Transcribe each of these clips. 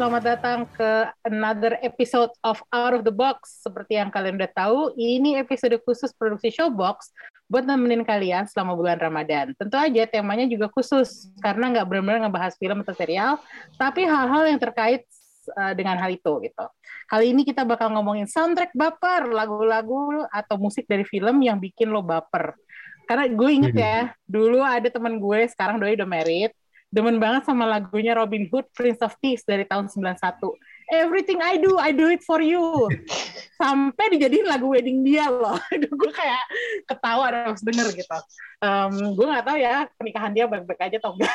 Selamat datang ke another episode of Out of the Box. Seperti yang kalian udah tahu, ini episode khusus produksi Showbox buat nemenin kalian selama bulan Ramadan. Tentu aja temanya juga khusus, karena nggak benar-benar ngebahas film atau serial, tapi hal-hal yang terkait uh, dengan hal itu gitu. Kali ini kita bakal ngomongin soundtrack baper, lagu-lagu atau musik dari film yang bikin lo baper. Karena gue inget ya, dulu ada teman gue, sekarang doi udah married, demen banget sama lagunya Robin Hood Prince of Thieves dari tahun 91 everything I do I do it for you. Sampai dijadiin lagu wedding dia loh. Gue kayak ketawa harus denger gitu. Um, gue nggak tahu ya pernikahan dia baik-baik aja atau enggak.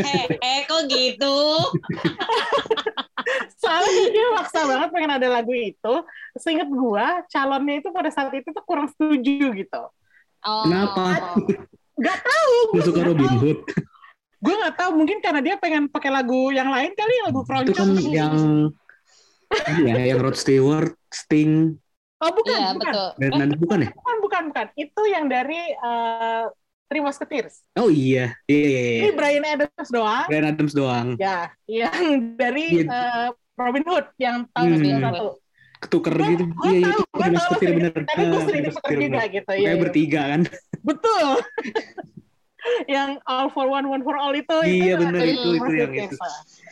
Eh kok gitu? Soalnya dia maksa banget pengen ada lagu itu. Seinget gue calonnya itu pada saat itu tuh kurang setuju gitu. Oh. Kenapa? nggak tahu Lu suka Robin Hood? Gue nggak tahu mungkin karena dia pengen pakai lagu yang lain kali lagu Itu keroncong kan yang Iya, yang Rod Stewart, Sting, oh bukan iya bukan betul dan nanti bukan ya? bukan bukan bukan itu yang dari uh, Three Musketeers Oh iya, iya, iya, iya. ini Brian Adams doang Brian Adams doang. ya yang dari Iya. uh, Robin Hood yang tahun Hmm. 91 Ketuker gitu. gue Iya, iya, tahu itu gue tahu bener. tapi gue sering diputar Petir juga gitu Kayak ya bertiga kan? betul yang all for one one for all itu Iya, itu bener, dari itu, itu yang itu.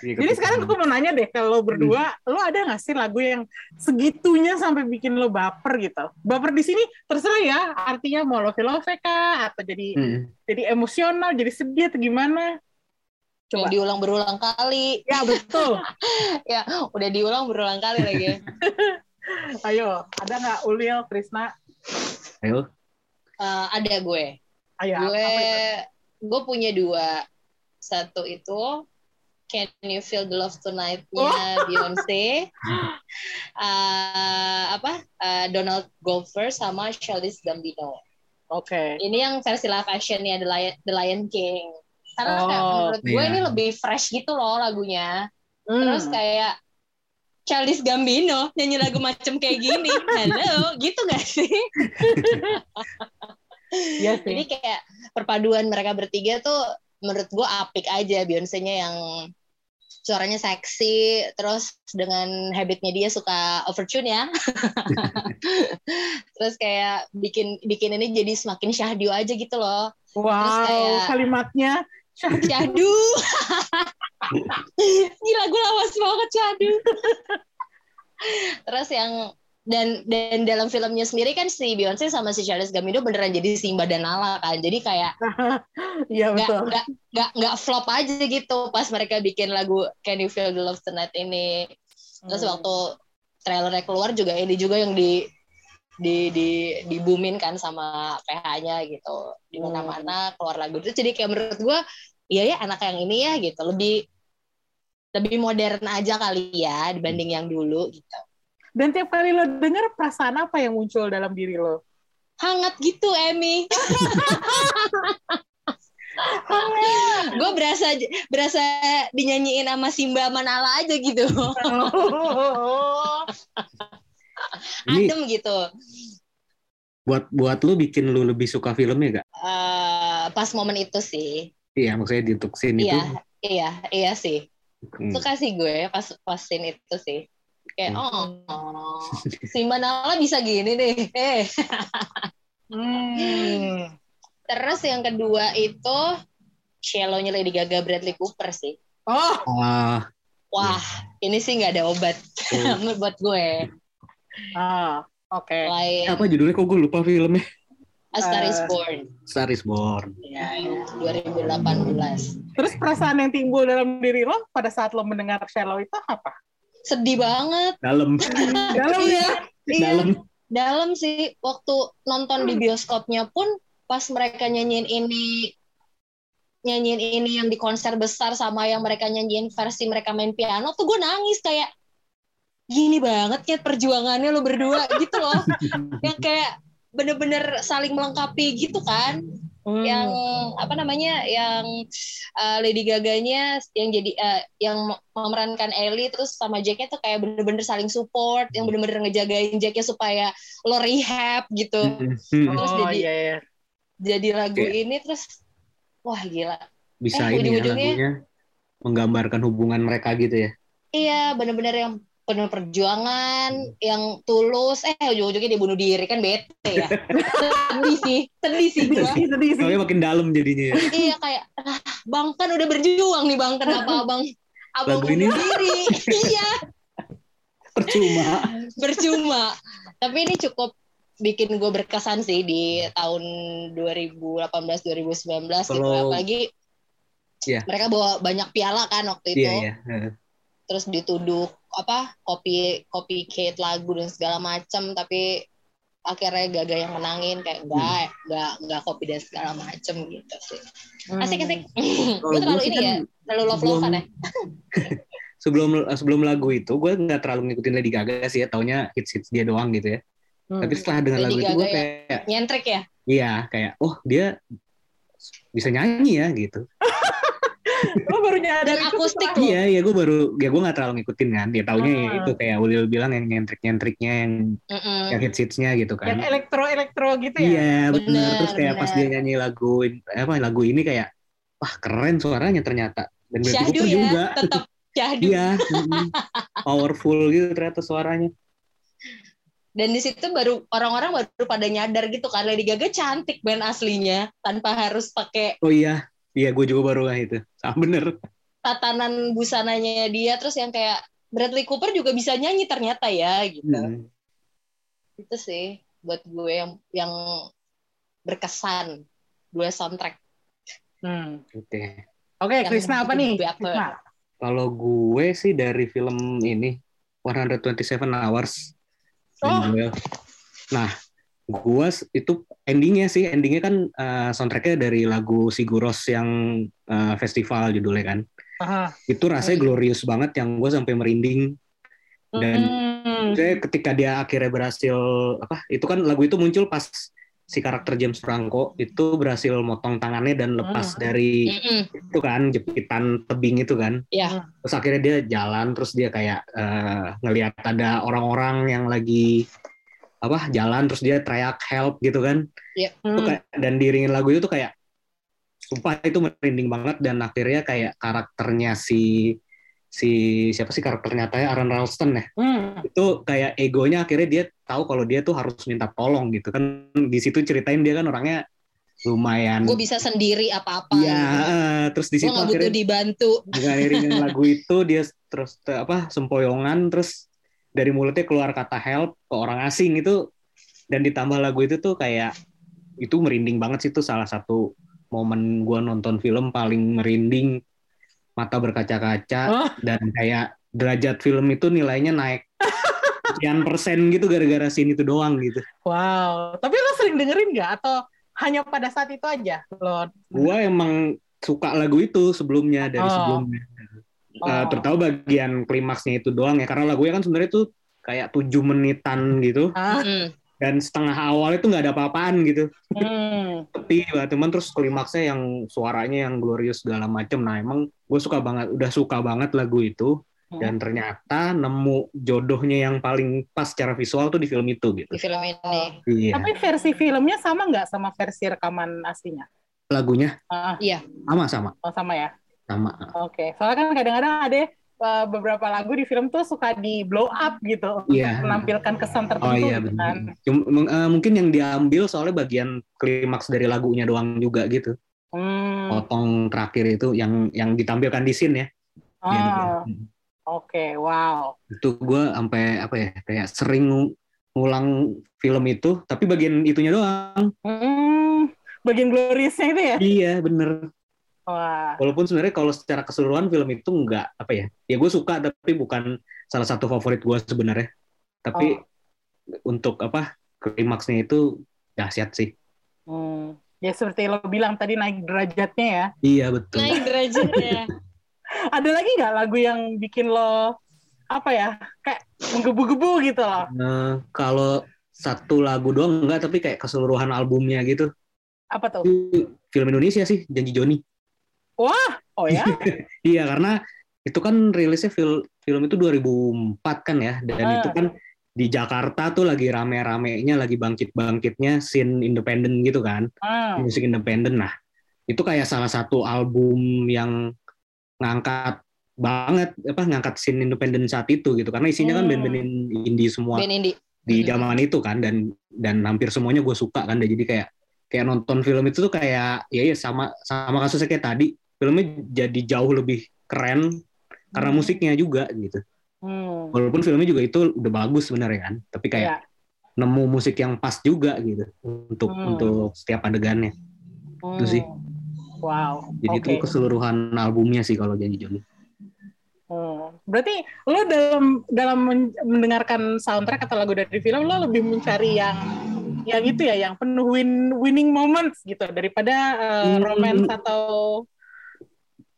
Iya, Jadi sekarang gue mau nanya deh, kalau lo berdua, Hmm. lo ada nggak sih lagu yang segitunya sampai bikin lo baper gitu? Baper di sini terserah ya, artinya mau love love kah, atau jadi Hmm. jadi emosional, jadi sedih atau gimana? yang Coba. diulang berulang kali Ya betul. ya udah diulang berulang kali lagi Ayo, ada nggak Ulil, Krisna? Ayo. Eh, ada gue Ayo, gue apa itu? gue punya dua satu itu Can You Feel the Love Tonight-nya Oh. Beyonce Eh, apa Eh, Donald Glover sama Childish Gambino Oke. ini yang versi live actionnya The Lion, The Lion King karena kayak Oh, menurut gue iya. ini lebih fresh gitu loh lagunya Hmm. terus kayak Childish Gambino nyanyi lagu macem kayak gini halo gitu gak sih Iya sih. jadi kayak perpaduan mereka bertiga tuh menurut gue apik aja Beyonce-nya yang suaranya seksi terus dengan habitnya dia suka overtune ya. Terus kayak bikin bikin ini jadi semakin syahdu aja gitu loh. Wow, kayak- kalimatnya syahdu. Gila gue lawas banget syahdu. Terus yang dan dan dalam filmnya sendiri kan si Beyonce sama si Charles Gambino beneran jadi Simba dan Nala kan. Jadi kayak nggak betul. nggak nggak nggak flop aja gitu pas mereka bikin lagu Can You Feel the Love Tonight ini. Terus Hmm. waktu trailernya keluar juga ini juga yang di di di di booming kan sama PH-nya gitu. Di Hmm. mana-mana keluar lagu. Itu jadi kayak menurut gua iya ya anak yang ini ya gitu. Lebih lebih modern aja kali ya dibanding yang dulu gitu Dan tiap kali lo denger perasaan apa yang muncul dalam diri lo? hangat gitu Emmy gue berasa berasa dinyanyiin sama Simba Manala aja gitu Ini adem gitu buat buat lu bikin lu lebih suka filmnya gak? Eh, pas momen itu sih Iya, maksudnya di untuk scene itu. iya iya iya sih Hmm. suka sih gue pas pas scene itu sih kayak Hmm. oh Simba Nala bisa gini nih eh Hmm. terus yang kedua itu cello-nya Lady Gaga Bradley Cooper sih Oh, Ah, wah ini sih nggak ada obat buat gue ah, oke. lain apa judulnya kok gue lupa filmnya? A Star Is Eh, Born Star is Born. Ya, 2018 Terus perasaan yang timbul dalam diri lo pada saat lo mendengar Shallow itu apa? Sedih banget. Dalam, Dalam Iya. Iya. dalam. dalam sih. Waktu nonton di bioskopnya pun pas mereka nyanyiin ini nyanyiin ini yang di konser besar sama yang mereka nyanyiin versi mereka main piano tuh gue nangis kayak gini banget ya perjuangannya lo berdua gitu loh. Yang kayak bener-bener saling melengkapi gitu kan Hmm. yang apa namanya yang uh, Lady Gaganya yang jadi uh, yang memerankan Ellie terus sama Jacknya tuh kayak bener-bener saling support yang bener-bener ngejagain Jacknya supaya lo rehab gitu Hmm. terus oh jadi- iya iya. jadi lagu Oke. ini terus wah gila Bisa Eh, ini ya ujung-ujungnya- lagunya menggambarkan hubungan mereka gitu ya. iya bener-bener yang penuh perjuangan yang tulus eh ujung-ujungnya dia bunuh diri kan bete ya sedih sih sedih sih sih, sedih sih. Makin dalam jadinya ya. iya kayak ah, bang kan udah berjuang nih bang kenapa abang abang Lagu ini? bunuh diri iya Percuma. percuma tapi ini cukup bikin gue berkesan sih di tahun 2018 2019 gitu Kalau- apalagi Iya. mereka bawa banyak piala kan waktu itu Iya, iya. Heeh. terus dituduh apa kopi kopi Kate lagu dan segala macam tapi akhirnya Gaga yang menangin kayak enggak enggak enggak kopi dan segala macam gitu sih Hmm. asik asik Kalau gue gue terlalu ini kan ya terlalu love lovean ya sebelum sebelum lagu itu gue nggak terlalu ngikutin Lady Gaga sih ya taunya hits hits dia doang gitu ya Hmm. tapi setelah dengar Lady lagu itu Gaga gue ya. kayak nyentrik ya iya kayak oh dia bisa nyanyi ya gitu Lo baru nyadar dan itu akustik iya iya gue baru ya gue nggak terlalu ngikutin kan dia taunya ya Ah. itu kayak Ulil bilang yang nyentrik nyentriknya yang Mm-mm. yang hits hitsnya gitu kan Yang elektro-elektro gitu ya. Iya benar. Bener, Terus kayak pas bener. dia nyanyi lagu apa lagu ini kayak wah keren suaranya ternyata. Dan syahdu ya juga. tetap syahdu Iya. Powerful gitu ternyata suaranya. dan di situ baru orang-orang baru pada nyadar gitu kan Lady Gaga cantik band aslinya tanpa harus pakai Oh iya. Iya gue juga baru nggak itu. Sama bener. tatanan busananya dia terus yang kayak Bradley Cooper juga bisa nyanyi ternyata ya gitu Hmm. itu sih buat gue yang yang berkesan dua soundtrack Hmm. Oke. Oke, Yang Krisna apa nih? Krisna. Kalau gue sih dari film ini 127 Hours. Oh. Nah, gue itu endingnya sih, endingnya kan eh, soundtracknya dari lagu Siguros yang eh, festival judulnya kan. Aha. Itu rasanya Hmm. glorious banget yang gue sampai merinding. Dan Hmm. Saya ketika dia akhirnya berhasil apa? Itu kan lagu itu muncul pas si karakter James Franco itu berhasil motong tangannya dan lepas Hmm. dari Mm-mm. itu kan jepitan tebing itu kan. ya Terus akhirnya dia jalan terus dia kayak eh, ngelihat ada orang-orang yang lagi apa jalan terus dia teriak help gitu kan. Itu Hmm. kayak- dan diiringin lagu itu tuh kayak sumpah itu merinding banget dan akhirnya kayak karakternya si si siapa sih karakter nyatanya Aaron Ralston ya Hmm. itu kayak egonya akhirnya dia tahu kalau dia tuh harus minta tolong gitu kan di situ ceritain dia kan orangnya lumayan gue bisa sendiri apa-apa Iya, gitu. eh, terus di situ nggak butuh akhirnya dibantu dengan iringan lagu itu dia terus te- apa sempoyongan terus dari mulutnya keluar kata help ke orang asing itu dan ditambah lagu itu tuh kayak itu merinding banget sih itu salah satu momen gua nonton film paling merinding mata berkaca-kaca Oh. dan kayak derajat film itu nilainya naik sekian persen gitu gara-gara scene itu doang gitu Wow. Tapi lo sering dengerin nggak? Atau hanya pada saat itu aja lo? gua emang suka lagu itu sebelumnya dari Oh. sebelumnya Oh. Eh, terutama bagian klimaksnya itu doang ya karena lagunya kan sebenarnya tuh kayak tujuh menitan gitu Ah. Mm. dan setengah awal itu nggak ada apa-apaan gitu Hmm. banget teman terus klimaksnya yang suaranya yang glorious segala macem nah emang gue suka banget udah suka banget lagu itu Hmm. dan ternyata nemu jodohnya yang paling pas secara visual tuh di film itu gitu di film ini iya Tapi versi filmnya sama nggak sama versi rekaman aslinya? lagunya Ah, sama sama oh sama ya. Sama Oke. Soalnya kan kadang-kadang ada uh, beberapa lagu di film tuh suka di blow up gitu, iya menampilkan kesan tertentu. Oh iya gitu kan. Cuma- eh, mungkin yang diambil soalnya bagian klimaks dari lagunya doang juga gitu. Hmm. Potong terakhir itu yang yang ditampilkan di scene ya. Oh, Oke, wow. Itu gue sampai apa ya kayak sering ngu- ngulang film itu, tapi bagian itunya doang. Hmm, bagian gloriousnya itu ya? Iya bener. Wah. Walaupun sebenarnya kalau secara keseluruhan film itu nggak apa ya, ya gue suka tapi bukan salah satu favorit gue sebenarnya. Tapi untuk apa klimaksnya itu dahsyat sih. Hmm. Ya seperti lo bilang tadi naik derajatnya ya. Iya betul. naik derajatnya Ada lagi nggak lagu yang bikin lo apa ya kayak menggebu-gebu gitu loh? Eh, kalau satu lagu doang enggak, tapi kayak keseluruhan albumnya gitu. Apa tuh? Film Indonesia sih, Janji Joni. Wah, oh ya? Iya, karena itu kan rilisnya film film itu 2004 kan ya, dan Ah. itu kan di Jakarta tuh lagi rame-ramenya, lagi bangkit-bangkitnya scene independen gitu kan, Hmm. musik independen. Nah, itu kayak salah satu album yang ngangkat banget apa ngangkat scene independen saat itu gitu karena isinya kan Hmm. band-band indie semua band indie di Hmm. zaman itu kan dan dan hampir semuanya gue suka kan jadi kayak kayak nonton film itu tuh kayak ya ya sama sama kasusnya kayak tadi filmnya jadi jauh lebih keren karena Hmm. musiknya juga gitu Hmm. walaupun filmnya juga itu udah bagus sebenarnya kan tapi kayak Iya. nemu musik yang pas juga gitu untuk Hmm. untuk setiap adegannya Itu sih. Hmm. Wow. jadi Oke. itu keseluruhan albumnya sih kalau Janji Joni Hmm. Berarti lo dalam dalam men- mendengarkan soundtrack atau lagu dari film lo lebih mencari yang yang itu ya, yang penuh win, winning moments gitu daripada uh, Hmm. romance atau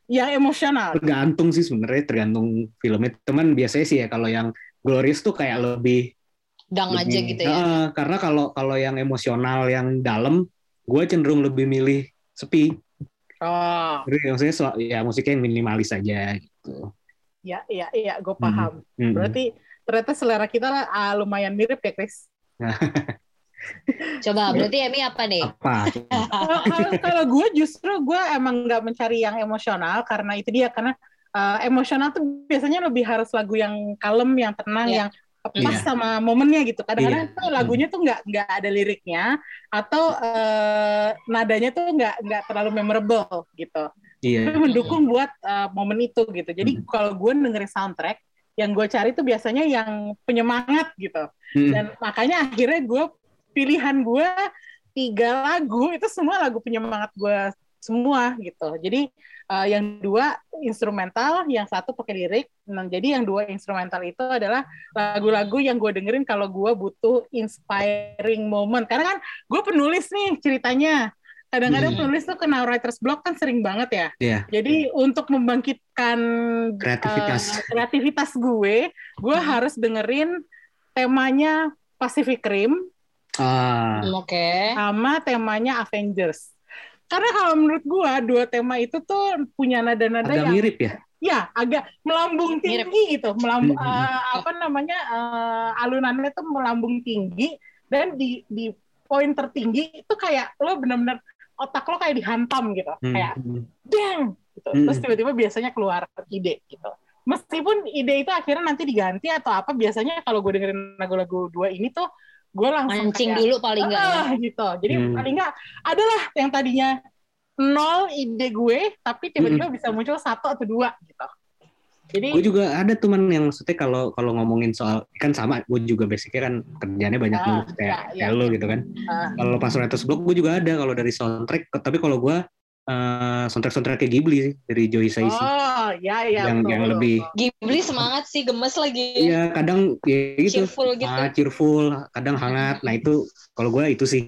yang emosional. tergantung sih sebenarnya tergantung filmnya teman biasanya sih ya kalau yang Glorious tuh kayak lebih dang aja lebih- gitu ya Heeh, karena kalau kalau yang emosional yang dalam gue cenderung lebih milih sepi Oh, jadi maksudnya ya musiknya yang minimalis aja gitu ya, ya, iya, gue paham. Mm-mm. Berarti ternyata selera kita ah, lumayan mirip ya, Chris. coba berarti Emi apa nih apa Kalau- kalau- kalau gue justru gue emang nggak mencari yang emosional karena itu dia karena uh, emosional tuh biasanya lebih harus lagu yang kalem, yang tenang, Iya. yang pas Iya. sama momennya gitu. Kadang-kadang Iya. tuh lagunya tuh nggak nggak ada liriknya atau uh, nadanya tuh nggak nggak terlalu memorable gitu. iya Tapi mendukung buat uh, momen itu gitu. Jadi Hmm. kalau gue dengerin soundtrack, yang gue cari tuh biasanya yang penyemangat gitu Mm. dan makanya akhirnya gue pilihan gue tiga lagu itu semua lagu penyemangat gue semua gitu jadi uh, yang dua instrumental yang satu pakai lirik nah, jadi yang dua instrumental itu adalah lagu-lagu yang gue dengerin kalau gue butuh inspiring moment karena kan gue penulis nih ceritanya kadang-kadang Hmm. penulis tuh kena writer's block kan sering banget ya Iya. jadi untuk membangkitkan Kreativitas. uh, kreativitas gue, gue Hmm. harus dengerin temanya Pacific Rim ah oke sama temanya Avengers. Karena kalau menurut gue dua tema itu tuh punya nada-nada agak yang mirip ya ya agak melambung Mirip. tinggi gitu, melambung Hmm. uh, apa namanya uh, alunannya tuh melambung tinggi dan di di poin tertinggi itu kayak lo benar-benar otak lo kayak dihantam gitu, Hmm, kayak hmm. dang gitu. Mm. Terus tiba-tiba biasanya keluar ide gitu. Meskipun ide itu akhirnya nanti diganti atau apa, biasanya kalau gue dengerin lagu-lagu dua ini tuh gue langsung mancing kayak, dulu paling enggak ya ah, gitu. Jadi Hmm. paling nggak adalah yang tadinya nol ide gue, tapi tiba-tiba bisa muncul satu atau dua gitu. Jadi gue juga ada teman yang maksudnya kalau kalau ngomongin soal kan sama gue juga basicnya kan kerjanya banyak Ah, nulis kayak ya, ya. kayak lo gitu kan Ah. kalau pas writers block gue juga ada kalau dari soundtrack tapi kalau gue eh soundtrack soundtrack kayak Ghibli sih dari Joe Hisaishi oh ya ya yang betul, yang lebih. Ghibli semangat sih gemes lagi. Iya kadang ya gitu. Cheerful gitu. Ah, cheerful kadang hangat. Nah itu kalau gue itu sih.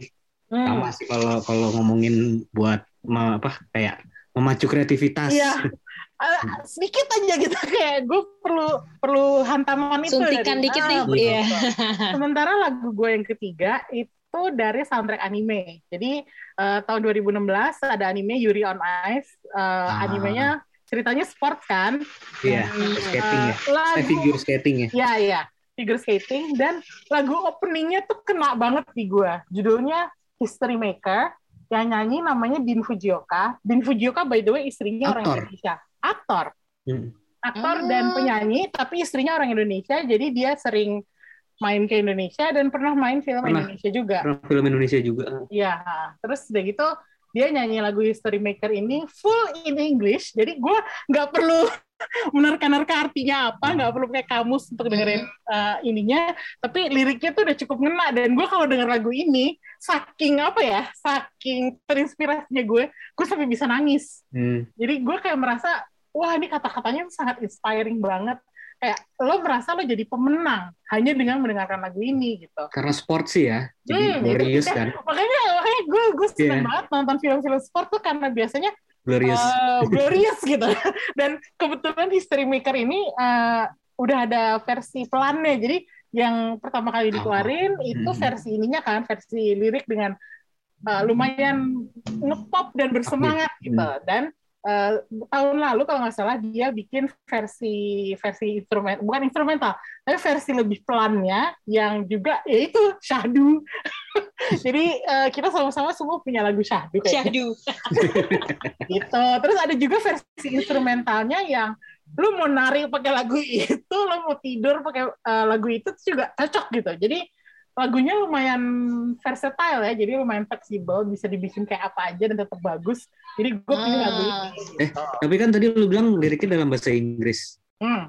Hmm. sama sih kalau kalau ngomongin buat me- apa kayak memacu kreativitas. Iya. Eh, sedikit aja gitu kayak gue perlu perlu hantaman itu Suntikan dari- dikit Ah, nih, iya. Sementara lagu gue yang ketiga itu dari soundtrack anime. Jadi eh, tahun 2016 ada anime Yuri on Ice. Eh, Ah. Animenya ceritanya sport kan. iya Dan, skating ya eh, lagu, eh, figure skating ya Ya, ya, figure skating dan lagu openingnya tuh kena banget di gue. Judulnya History Maker. Yang nyanyi namanya Din Fujioka. Din Fujioka by the way istrinya orang Aktor. Indonesia. Aktor. Hmm. Aktor Hmm. dan penyanyi, tapi istrinya orang Indonesia, jadi dia sering main ke Indonesia dan pernah main film Pernah. Indonesia juga. Pernah film Indonesia juga Iya, terus udah gitu dia nyanyi lagu History Maker ini full in English, jadi gue nggak perlu menerka-nerka artinya apa, nggak perlu pakai kamus untuk dengerin uh, ininya, tapi liriknya tuh udah cukup ngena dan gue kalau denger lagu ini saking apa ya, saking terinspirasinya gue, gue sampai bisa nangis. Hmm. Jadi gue kayak merasa, wah ini kata-katanya sangat inspiring banget. Kayak lo merasa lo jadi pemenang hanya dengan mendengarkan lagu ini gitu. karena sport sih ya Hmm, jadi glorious itu- kan makanya makanya gue gue seneng Iya. banget nonton film-film sport tuh karena biasanya glorious uh, glorious gitu dan kebetulan History Maker ini uh, udah ada versi pelannya jadi yang pertama kali dikeluarin itu Hmm. versi ininya kan versi lirik dengan uh, lumayan ngepop dan bersemangat gitu. Dan uh, tahun lalu kalau nggak salah dia bikin versi versi instrumen bukan instrumental tapi versi lebih pelannya yang juga yaitu syahdu jadi uh, kita sama-sama semua punya lagu syahdu kayaknya. Syahdu. gitu terus ada juga versi instrumentalnya yang lu mau nari pakai lagu itu lu mau tidur pakai uh, lagu itu juga cocok gitu jadi lagunya lumayan versatile ya, jadi lumayan fleksibel, bisa dibikin kayak apa aja dan tetap bagus. Jadi gue pilih lagu ini. Ah. Eh, tapi kan tadi lu bilang liriknya dalam bahasa Inggris. Hmm.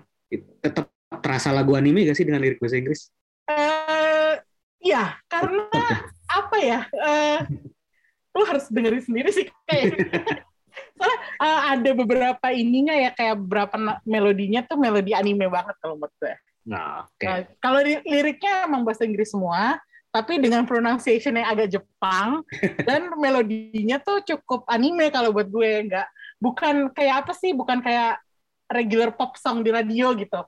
Tetap terasa lagu anime gak sih dengan lirik bahasa Inggris? Eh, ya, karena apa ya? Eh, lu harus dengerin sendiri sih kayak. Soalnya eh, ada beberapa ininya ya kayak beberapa na- melodinya tuh melodi anime banget kalau menurut gue. Nah, oke. Nah, kalau li- liriknya emang bahasa Inggris semua, tapi dengan pronunciation yang agak Jepang dan melodinya tuh cukup anime kalau buat gue nggak bukan kayak apa sih bukan kayak regular pop song di radio gitu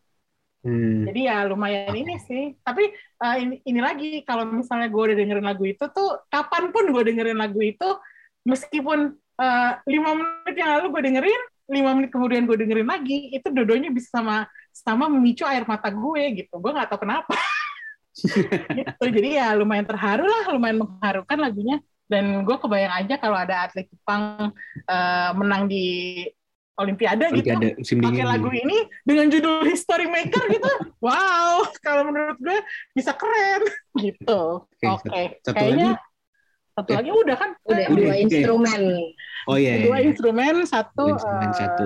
Hmm. jadi ya lumayan ini sih tapi eh, ini, ini lagi kalau misalnya gue udah dengerin lagu itu tuh kapan pun gue dengerin lagu itu meskipun eh, lima menit yang lalu gue dengerin lima menit kemudian gue dengerin lagi itu dodonya bisa sama sama memicu air mata gue gitu. Gue nggak tahu kenapa. Gitu. Jadi ya lumayan terharu lah lumayan mengharukan lagunya. Dan gue kebayang aja kalau ada atlet Jepang eh, menang di Olimpiade gitu Olimpiade pakai lagu ini dengan judul History Maker gitu. Wow kalau menurut gue bisa keren gitu. Oke, oke satu kayaknya lagi? Satu lagi udah kan Udah Eh, dua instrumen. Oh iya. dua iya. instrumen satu Dua instrumen, eh, satu.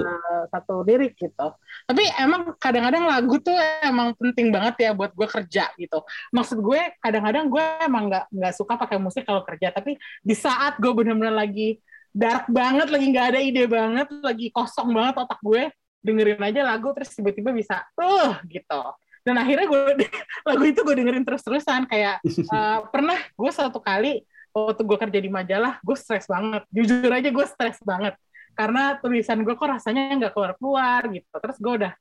satu lirik gitu tapi emang kadang-kadang lagu tuh emang penting banget ya buat gue kerja gitu maksud gue kadang-kadang gue emang nggak nggak suka pakai musik kalau kerja tapi di saat gue bener-bener lagi dark banget lagi nggak ada ide banget lagi kosong banget otak gue dengerin aja lagu terus tiba-tiba bisa uh gitu dan akhirnya gue lagu itu gue dengerin terus-terusan kayak eh, pernah gue satu kali waktu gue kerja di majalah gue stres banget. Jujur aja gue stres banget. Karena tulisan gue kok rasanya nggak keluar keluar gitu. Terus gue udah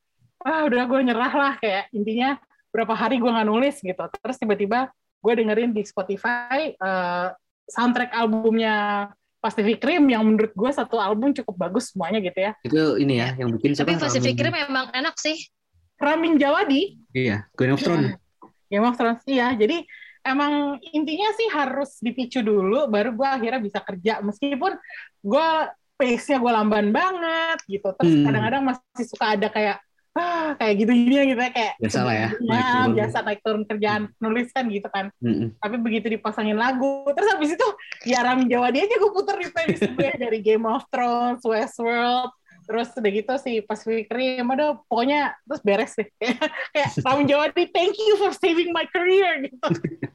ah udah gue nyerah lah. Kayak intinya berapa hari gue nggak nulis gitu. Terus tiba-tiba gue dengerin di Spotify eh, soundtrack albumnya Pacific Rim yang menurut gue satu album cukup bagus semuanya gitu ya. Itu ini ya yang bikin siapa? Tapi Pacific Rim memang enak sih. Ramin Djawadi Iya, Queen of Thrones. Game of Thrones iya. Jadi emang intinya sih harus dipicu dulu baru gue akhirnya bisa kerja meskipun gue pace-nya gue lamban banget gitu terus Hmm. kadang-kadang masih suka ada kayak ah kayak gitu gini gitu ya kayak Biasa lah ya, ya, naik turun. biasa naik turun kerjaan nulis kan gitu kan Mm-mm. tapi begitu dipasangin lagu terus habis itu ya Ramin Djawadi aja gue puter di playlist gue dari Game of Thrones Westworld terus udah gitu si Pacific Rim ada pokoknya terus beres deh kayak Ramin Djawadi thank you for saving my career gitu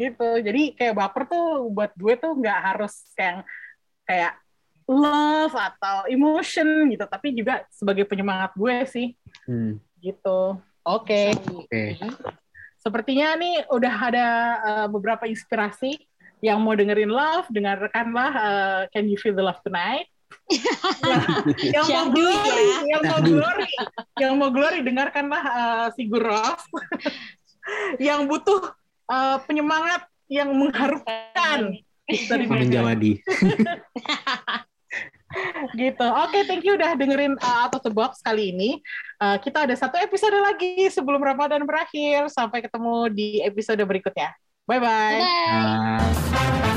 gitu jadi kayak baper tuh buat gue tuh nggak harus kayak kayak love atau emotion gitu tapi juga sebagai penyemangat gue sih Hmm, gitu oke Oke. Sepertinya nih udah ada uh, beberapa inspirasi yang mau dengerin Love, dengarkanlah uh, Can You Feel the Love Tonight. yang mau glory, ya. yang mau glory, yang mau glory dengarkanlah uh, Sigur Rós. yang butuh uh, penyemangat yang mengharukan dari Ramin Medan. Jawadi. gitu. Oke, thank you udah dengerin uh, Out of the Box kali ini. Uh, kita ada satu episode lagi sebelum Ramadan berakhir. Sampai ketemu di episode berikutnya. Bye-bye. Bye. Nah,